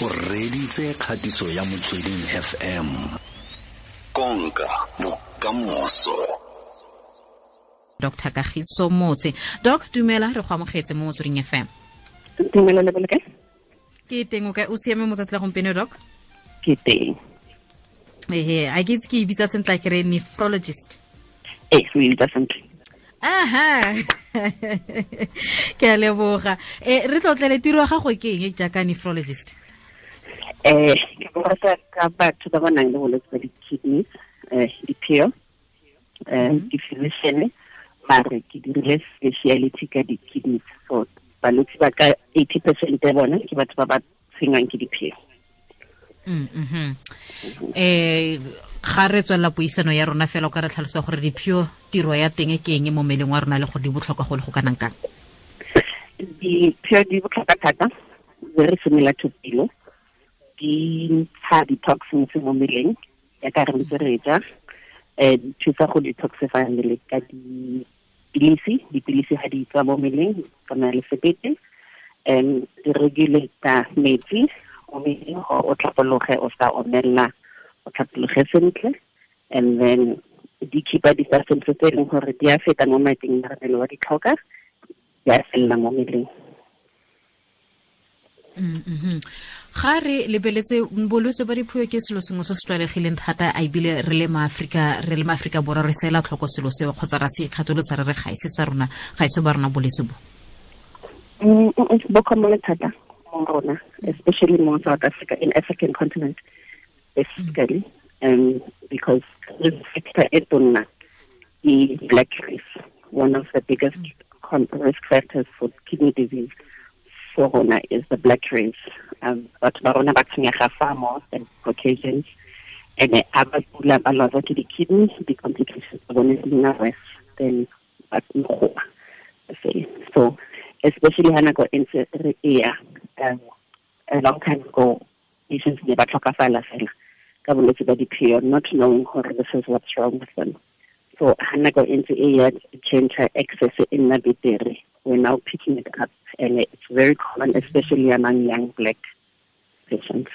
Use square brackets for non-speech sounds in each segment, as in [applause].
o reditse kgatiso ya motsweding fm konka bokamoso. Dr. Kagiso motse. Doc dumela re go amogetse mo motsweding fm dumela le bolekae ke teng o ka o siame mo tsatsi la gompieno doc? Ke teng. Ehe a ke itse ke e bitsa sentle ke re nephrologist. Ee e bitsa sentle. Aha! [laughs] Ke a leboga. E re tlotlele tiro ya gago ke eng jaaka nephrologist um ke borata ka batho ba ba nang le bolwetse ba di-kidneys um di-peo um ke physician mare ke dirile speciality ka di-kidneys so balwetse ba ka eighty percent ya bona ke batho ba ba tshwenywang ke di-peo um ga re tswelela puisano ya rona fela o ka re tlhalosa gore dipheo tiro ya teng ke eng mo mmeleng wa rona le gore di botlhokwa go le go kanang kang? Di-peo di botlhokwa thata very similar to pelo di ntsha di-toxins mo mmeleng ya ka re ntse re ja um thusa go detoxify mmele ka dipilisi dipilisi ga di tswa mo mmeleng tsona le sebete um di regulator metsi mo mmeleng o tlhapologe o sa omelela o tlhapologe sentle and then di keepa di-substance tse e leng gore di a feta mo mading a mmele wa di di a felela mo meleng ga re lebeletse bolwetse ba diphuo ke selo sengwe se se tlwaelegileng thata a ebile re le maaforika re le maaforika borwa re seela tlhoko selo seo kgotsa ra se ikgatholotsa re re ga ise sa rona ga ise ba rona bolwetse bo. Bo common thata mo rona especially mo south africa in african continent specifically um, because factor e tonna the black race one of the biggest risk factors for kidney disease for rona is the black race. Um, batho ba tshwenyega far more than caucasians and a ba pula ba lwatsa ke di-kidney di-complications tsa bone di nna worse than so especially ha nako e ntse re um, a long time ago patients ne ba tlhokafala fela ka bolwetse ba diphio not knowing gore this is what's wrong with them. So ha nako e ntse e ya change access e nna betere we're now picking it up and it's very common especially among young black patients.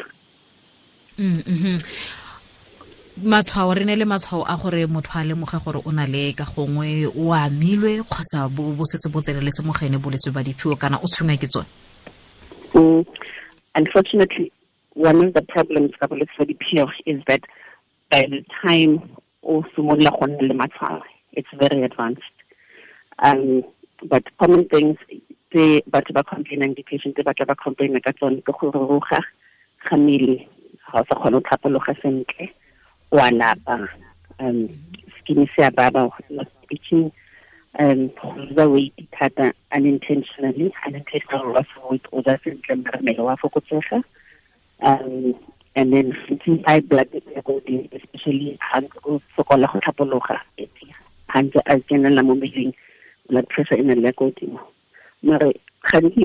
Mm -hmm. matshwao re ne le matshwao a gore motho a lemoge gore o na le ka gongwe o amilwe kgotsa bo setse bo tseneletse mo gaene bolwetse ba diphio kana o tshwengwa ke tsone? Mm, unfortunately one of the problems ka bolwetse ba diphio is that by the time o simolola go nna le matshwao it's very advanced. Um but common things tse batho ba complainang di-patient tse batho ba complaina ka tsone ke go ga mmele ga sa kgone go sentle wa um skin se a itching. Um go lose weight thata unintentionally unintentional loss of weight o ja sentle mare mmele wa fokotsega. Um and then high blood pressure especially ha o sokola go tlhapologa ha ntse a tsenela mo blood pressure in a le godimo mare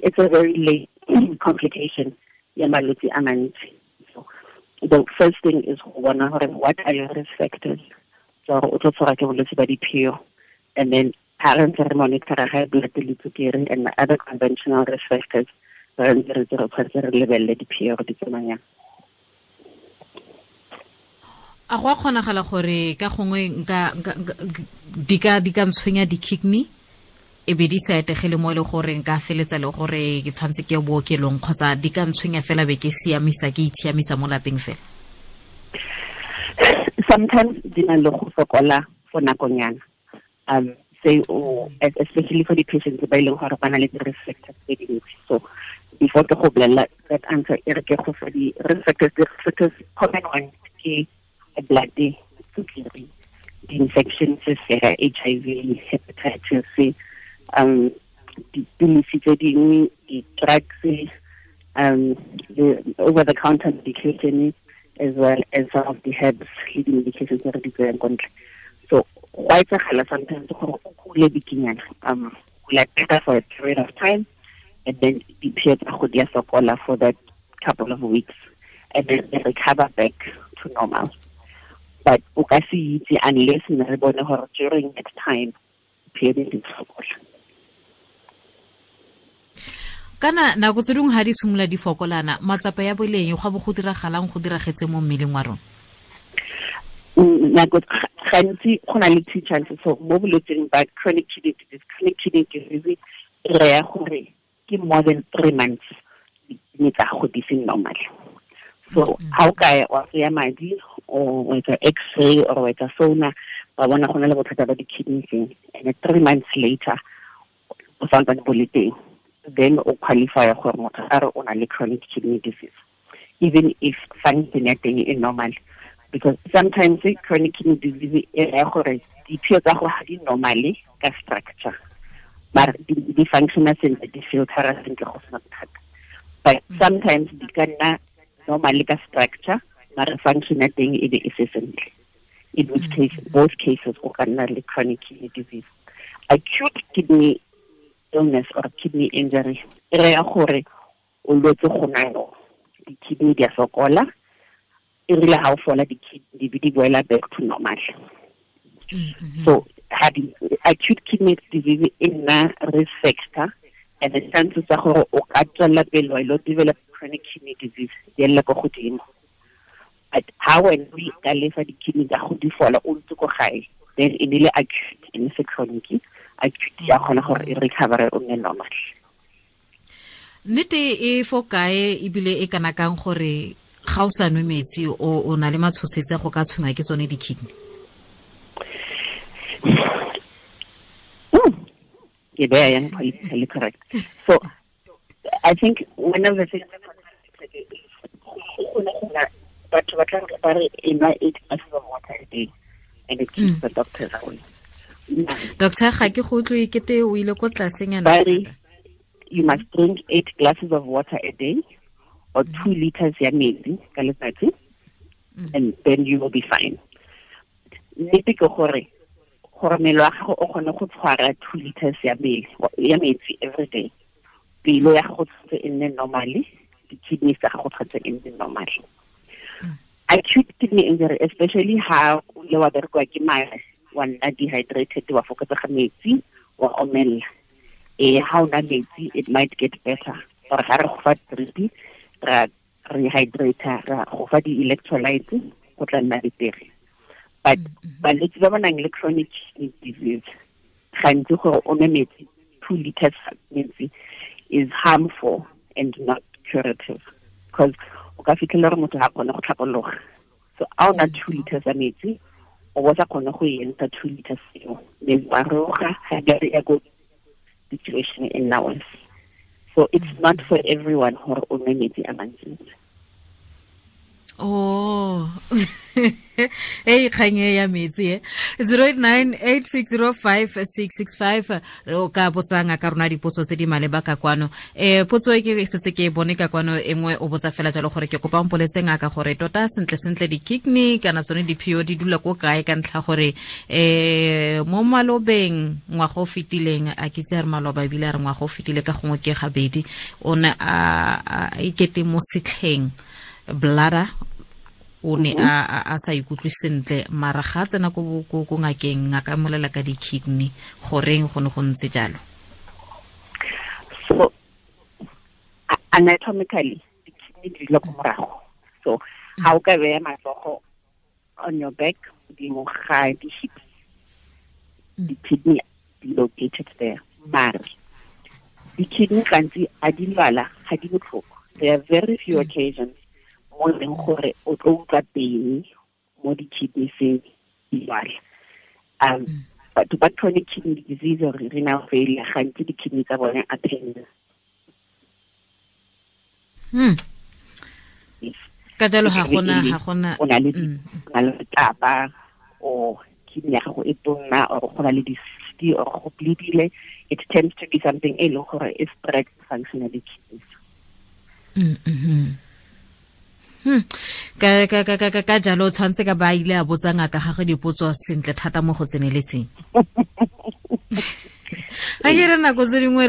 it's a very late [clears throat] complication ya malwetse so the first thing is go bona gore what are your risk factors so gore o tlo tshwara ke bolwetse ba and then ha re ntse re high blood le and other conventional risk factors. Re ntse a go a kgonagala gore ka gongwe di ka ntshwenya di-kidney e be di sa mo e le gore nka feletsa le gore ke tshwanetse ke bookelong kgotsa di ka ntshwenya fela be ke siamisa ke itshiamisa mo lapeng fela? Sometimes di na le go sokola for nakonyana. Um say o especially for di-patients ba e leng gore ba na le di-risk factors tse dintsi. So before ke go bolelela that answer e re ke go fa di-risk factors di-risk factors common one ke blood sukiri di-infections fela HIV hepatitis C um dipilisi tse dingwe di-drugs um the over the counter medication as well as some of the herbs le di-medications tse re di tseyang ko ntle. So go a etsagala sometimes gore o kule bikinyana um kula better for a period of time and then di-phio tsa go di a sokola for that couple of weeks and then they recover back to normal. But o ka se itse unless ne re bone gore during that time phio di di sokola kana nako tse dingwe ga di simolola di fokolana matsapa ya boleng go bo go diragalang go diragetse mo mmeleng wa rona. Mm, nako gantsi go na le two chances so mo bolwetseng ba chronic kidney disease chronic kidney disease e raya gore ke more than three months ne tsa go di seng normal. So ha o ka wa ya madi o etsa x-ray or wa etsa sona ba bona go na le bothata ba di-kidney and three months later o santsane bo le teng then o qualify gore motho a re o na le chronic kidney disease even if function ya teng e normal. Because sometimes chronic kidney disease e raya gore diphio tsa go ga di normale ka structure mara di functiona sentle di filtera sentle go sena bothata. But sometimes di ka nna normally ka structure mara function ya teng e be e se sentle. In which case both cases o ka nna le chronic kidney disease. Acute kidney illness or kidney injury e gore o lwetse go na di-kidney di a sokola e rile ga o fola di-kidney di boela back to normal. Mm-hmm. So ha di acute kidney disease e nna risk factor and the chances tsa gore o ka tswelela pele wa ilo develop chronic kidney disease di elela ko godimo. But ha wena o ka lefa di-kidney tsa go di fola o ntse ko gae then e acute e ne se chronic acute ya kgona gore e recovere o nne normal. Nnete e fo kae ebile e kana kang gore ga o sa nwe metsi o na le matshosetse go ka tshwenngwa ke tsone di-kidney? Ke beya yang politically correct. So i think one of the things batho ba tla ba re enwa eight glasses of water a day and it keeps the doctors away doctor ga ke go tlwe o ile ko you must drink eight glasses of water a day or two liters ya metsi ka letsatsi mm. and then you will be fine. Nnete ke gore gore mmele wa gago o kgone go tshwara two liters ya ya metsi every day. Pelo ya gago tshwanetse e nne normally di-kidney tsa gago tshwanetse e nne normal mm. acute kidney injury especially ha o ile wa berekiwa ke wa nna dehydrated wa fokotsega metsi wa omella eh ha na metsi it might get better. Or ha re go fa drip ra rehydrator ra go fa di-electrolytes go tla nna betere. But balwetse ba ba nang le chronic kidney disease gantsi gore o nwe metsi two liters metsi is harmful and not curative. Because o ka fitlhela gore motho ga kgone go tlhapologa so a na two liters ya metsi o bo sa kgone go enta two liters eo. Then wa roga ya go situation e nna worse so it's not for everyone gore o nwe metsi a mantsi oh. [laughs] E kgang e ya metsi e 0898605665 o ka botsang ka rona dipotso tse di maleba ka kwano. Um potso e ke setse ke bone ka kwano engwe o botsa fela jalo gore ke kopa mpoletse ngaka gore tota sentle sentle di-kidney kana tsone di-po di dula ko kae ka ntlha gore um mo malobeng ngwaga o fetileng a ke a re maloba ebile a re ngwaga o fetile ka gongwe ke gabedi o ne a ikete mo setlheng bladder o ne a sa ikutlwe sentle mara ga tsena ko ngakeng ngaka molela ka di-kidney goreng go ne go ntse jalo? So anatomically di-kidney di dula ko morago. So ga o ka beya matsogo on your back godimo ga di-hip di-kidney di located there. Mare di-kidney gantsi a di lwala ga di botlhoko. There are very few occasions mo leng gore o tlo utlwa teng mo di-kidneyseng di lwala um batho ba chronic kidney disease or renal failure gantsi di-kidney tsa bone a pain ka jalo ga gona ga gona o na le taba o kidney ya gago e tonna or go na le di-cysti or go bleedile it tends to be something e leng gore e spread function ya di-kidneys. Hmm. Ka ka ka ka ka jalo o tshwanetse ka ba ile a botsa ngaka gagwe dipotso sentle thata mo go tseneletseng. [laughs] Ga ke re nako tse dingwe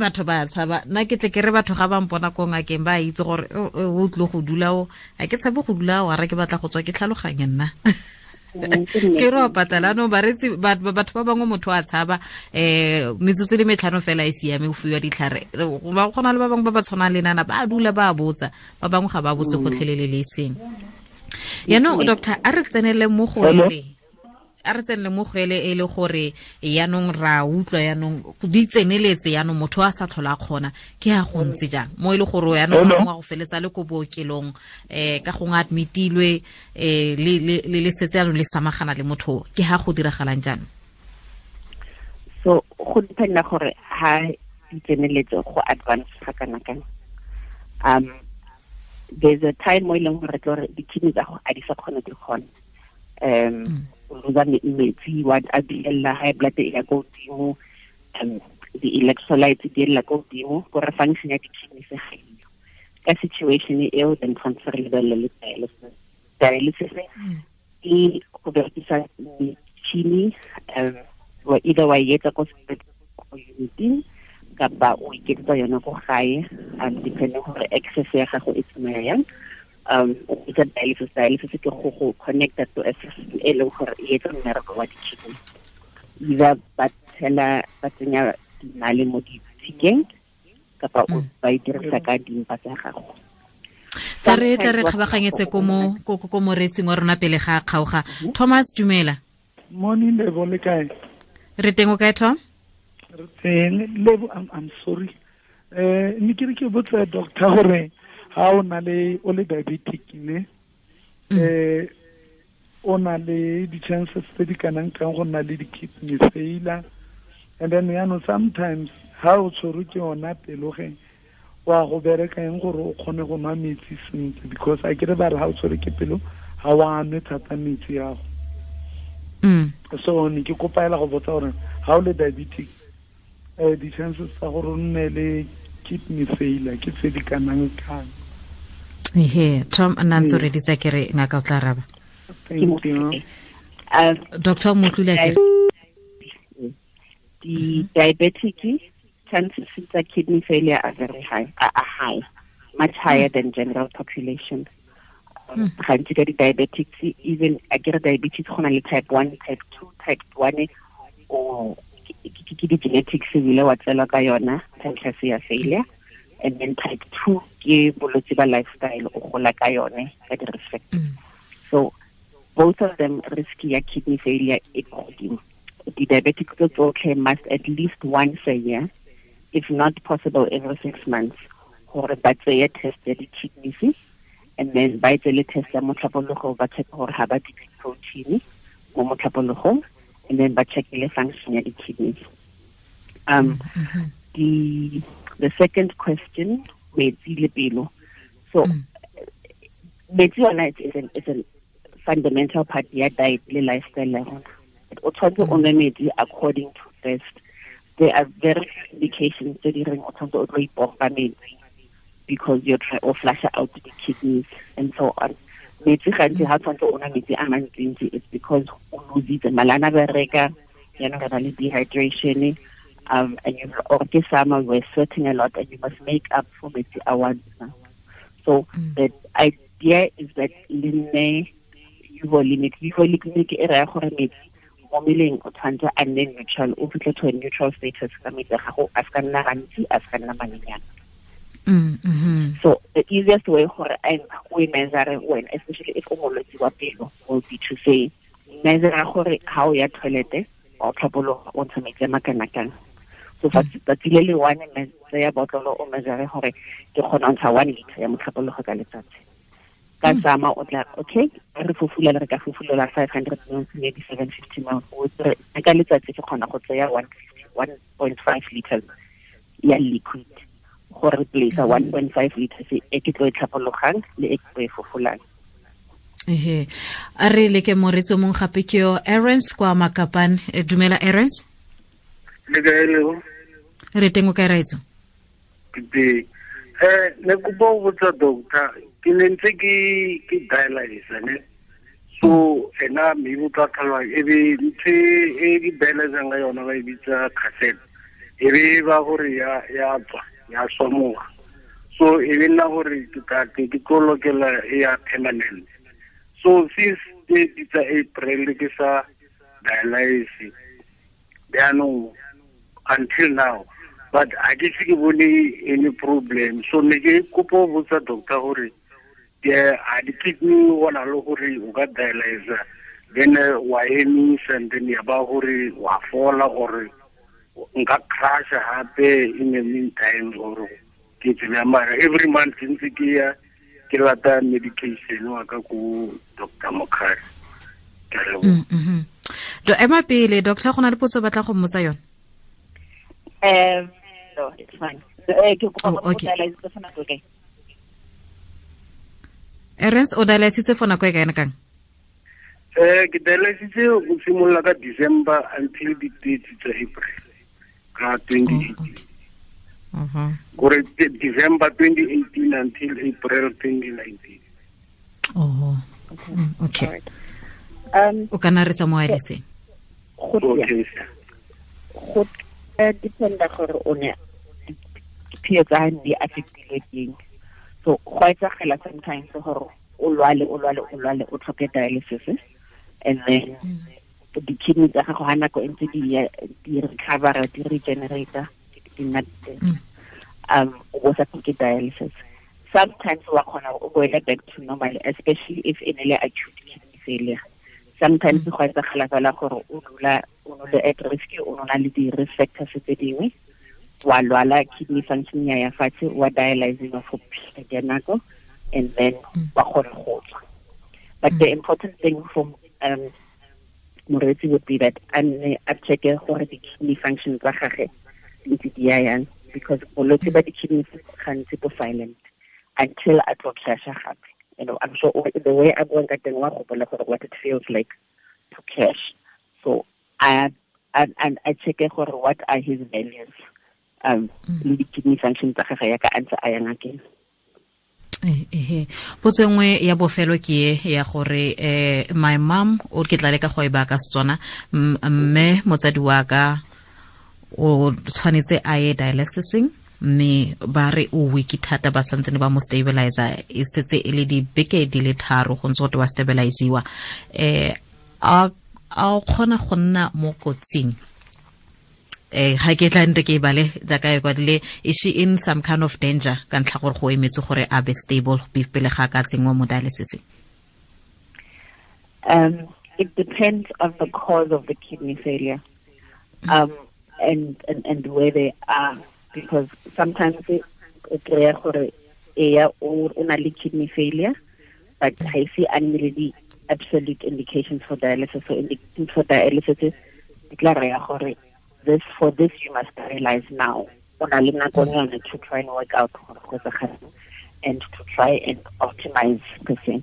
batho ba tshaba. Nna ke tle ke re batho ga ba mpona ko ngakeng ba itse gore o tlile go dula o? A ke tshabe go dula o ara ke batla go tswa ke tlhaloganye nna [laughs] ke re wa bareetsi anong baretsi batho ba bangwe motho a tshaba um metsotso le metlhano fela e siame o fiwa ditlhare. Ba kgona le ba bangwe ba ba tshwanang le nana ba dula ba botsa ba bangwe ga ba botse gotlhelele le e seng. Yaanong doctor a re tsenele mo go ele a re tsenele mo go ele e le gore yaanong ra utlwa yaanong di tseneletse yaanong motho a sa tlhola kgona. Ke ya go ntse jang? Mo e le gore yaanong a go feletsa le ko bookelong um ka gongwe admitilwe um le setse yaanong le samagana le motho ke ha go diragalang jaanong? So go dependa gore ha di tseneletse go advance ga kana kang um there's a time mo e leng gore tlo re di-kidney tsa go a di sa kgona di kgona. Um losa metsi wa a biella high blood e ya ko godimo um di-electrolytes di elela ko godimo gore function ya se ka situation eo then transfer lebelele le dialysis dialysis. E go um wa either wa etsa ko uniting kapa o iketsetsa yona ko gae um depending gore access ya gago e tsamaya yang um o a dialysis dialysis ke go go connected to a system e leng gore e etsa mmereko wa di-kidney. Either ba tshela ba tsenya dinale mo ditshikeng kapa o ba e dirisa ka dimpa tsa gago. Tla re tla re kgabaganyetse ko mo ko moreetsing wa rona pele ga kgaoga. Thomas dumela. Morning lebo le kae? Re teng o kae tom? Lebo i'm sorry. Eh ni ke re ke botsa doctor gore ha o na le o le diabetic ne eh o na le di-chances tse di kanang kang go nna le di-kidney failure. And then yaanong sometimes ha o tshwerwe ke yona peloge wa go bereka eng gore o kgone go nwa metsi sentle? Because a kere ba re ha o tshwere ke pelo ga wa nwe thata metsi yago so ne ke kopaela go botsa gore ha o le diabetic um di-chances tsa gore o nne le kidney failure ke tse di kanang kang ehe tom nna ntse o reditsa kere ngaka o tla raba. Thank you. Doctor motlule ke? Di-diabetic chances tsa kidney failure are very high are, high much higher mm. than general population. Gantsi ka di-diabetics even a kere diabetes go na le type one type two type one o ke di-genetics ebile wa tselwa ka yona type ya failure and then type two ke bolwetse ba lifestyle o gola ka yone ka di-risk factors so both of them risky ya kidney failure e godimo. Di-diabetic tse tsotlhe must at least once a year if not possible every six months gore ba tseye test ya di-kidneys and then ba etse le test ya motlhapologo ba check gore ga ba dibe protein mo motlhapologong and then ba check le function ya di-kidneys. Um mm -hmm. the the second question metsi le pelo. So mm. metsi yona is an, is a fundamental part ya diet le lifestyle ya rona. O tshwanetse o nwe metsi according to test there are very few indications tse di reng o tshwanetse o tlo ipompa metsi because you're trying to flush out the kidneys and so on. Metsi gantsi ga tshwanetse o nwa metsi a mantsintsi it's because o lositse malana bereka yaanong re na le dehydration um, and you or ke summer we're sweating a lot and you must make up for metsi a once so mm. the idea is that linne euvolemic euvolemic e raya gore metsi mo meleng o tshwanetse a nne neutral o fitlhe to a neutral status ka metsi gago a se ka nna gantsi a se ka nna manyenyana Mm -hmm. so the easiest way gore we measure when especially if o molwetse wa pelo will be to say measure gore o ya toilete o tlhapologa o ntsha metsi a makana-kana so fa tsatsi le le one ya botlolo o measure gore ke kgona ntsha one liter ya motlhapologo ka letsatsi. Ka sama o tla okay re fofulela re ka fofulela five hundred mils maybe seven fifty mils. Ka letsatsi ke kgona go tseya one fifty one point five liters ya liquid. Go replace one point five liters e ke tlo e tlhapologang le e ke tlo e fofolang ehe a re leke moretso mong gape ke yo erens kwa makapane dumela erens le kaelego re teng o kae raetso ke eh ne kopa go botsa doctor ke ne ntse ke ke dialysa ne? So ena me o tla tlhalwa e be ntse e di dialysang ka yona ba e bitsa cassette e be ba gore ya ya tswa ya swamoga so e be nna gore ke tlo lokela e ya permanent. So since di tsa april ke sa dialyse jaanong until now. But ga ke se ke bone any problem. So ne ke kopo botsa doctor gore a di-kidney o na le gore o ka dialyze then wa emisa and then ya ba gore wa fola or nka crush gape in the meantime or ke tsebe. Mara every month ke ntse ke ya ke lata medication wa ka ko doctor mokhari. Ke leboga Mm, mhm. do ema pele doctor go na le potso batla go mmotsa yone Um, no, it's fine. Oh, okay. e erens o dialysitse for nako e kae kang eh ke dialysis o simolola ka december until di thirty tsa april ka twenty eighteen Mhm. gore december twenty eighteen until april twenty nineteen Oh. Okay Alright. Um, o kana re tsa mo dialysis go dependa gore o ne diphio tsa gae di affectile keng. So go a etsagala sometimes gore o lwale o lwale o lwale o tlhoke dialysis and then di-kidney tsa gago ga nako e ntse di-recovera di regenerator di nna um o bo sa tlhoke dialysis. Sometimes wa kgona o back to normal especially if e ne le acute kidney failure sometimes go etsagala fela gore o dula o le at risk o le di-risk factors tse dingwe. Wa lwala kidney function ya ya fatshe wa dialyzing for period ya nako and then wa kgona go tswa. But the important thing for um moreetsi would be that a nne a checke gore di-kidney function tsa gage ntse di ya yang because bolwetse ba di-kidney gantsi bo silent until a tlo cash-a gape you know i'm sure the way a buang ka teng wa gopola gore what it feels like to cash. So I and and I check what are his values. Um mm. kidney function tsa gagwe yaka a yang again Eh, ehe potso nngwe ya bofelo ke e ya gore eh my mom o ke tla leka go e ba ka setswana mme motsadi wa ka o tshwanetse a ye dialysising mme ba re o thata ba ba mo stabilizer e setse e le dibeke di le tharo go ntse go te wa eh a o kgona go nna mo kotsing. Eh ke tla nte ke bale e kwadile is she in some kind of danger ka ntlha gore go emetse gore a be stable pele ga ka tsenngwa mo um it depends on the cause of the kidney failure. Um and and, and where they are because sometimes it kry gore eya o o na le kidney failure but ga e se a nne le di absolute indications for dialysis. So indications for dialysis is e tla raya gore this for this you must realize now. O na le nakonyana to try and work out gore go etsagalang and to try and optimize the thing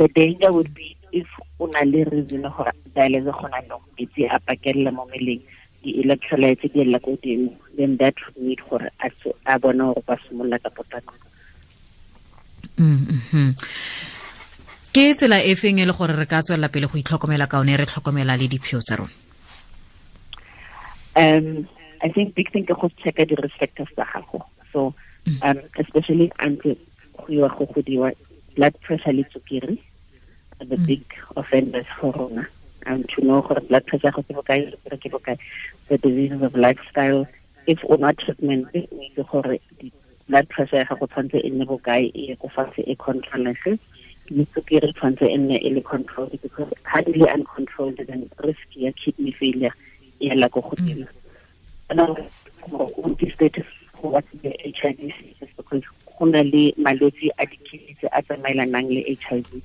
the danger would be if o na le reason gore dialysis gona no metsi a pakelela mo meleng di-electrolytes di ko godimo then that would need gore a tse- a bone gore ba simolola ka Mhm. ke tsela e feng e le gore re ka tswelela pele go itlhokomela ka one re tlhokomela le diphio tsa rona? Um i think big thing ke go checka di-risk factors tsa gago. So um especially until go iwa go godiwa blood pressure le tsukiri the big offenders for rona um to know gore blood pressure gago ke bokae sukiri ke bokae. The diseases of lifestyle if o nwa treatment o itse gore blood pressure ya gago tshwanetse e nne bokae e ye ko fatshe e controlege. Le tsukiri tshwanetse e nne e le controlled because di le uncontrolled then risk ya kidney failure e yela ko godimo. Status what the HIV is because go na le malwetse a dikidney tse a tsamaelanang le HIV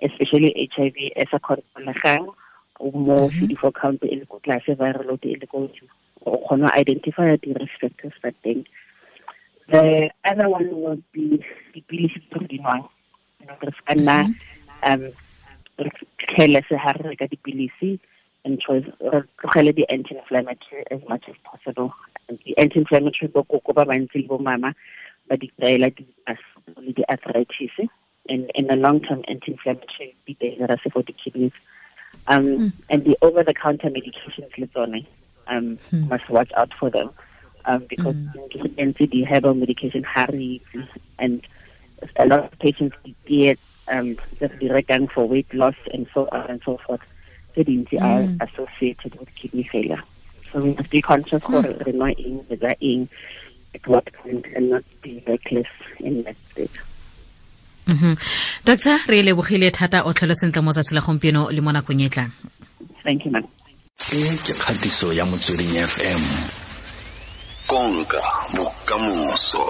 especially HIV e sa controlegang mo CD4 count e le ko tlase viral load e le ko o kgona identify di-risk factors tsa teng the other one would be dipilisi tse re di nwang re se ka nna um re ha re reka dipilisi and choice re tlogele di-anti-inflammatory as much as possible. Di-anti-inflammatory bo koko ba bantsi le bo mama ba di kry-ela le di-arthritis and in the long term anti-inflammatory be dangerous for the kidneys um and the over the counter medications le tsone um must watch out for them um because mm. the herbal medication itse and a lot of patients get um re di for weight loss and so on and so forth tse dintsi are associated with kidney failure. So we must be conscious gore re nwa eng re ja eng at what point and not be reckless in that state Mhm. doctor re lebogile thata o tlhole sentle mo tsatsi la gompieno le mo nakong e tlang. Thank you ma'am. E ke kgatiso ya motsweding fm konka bokamoso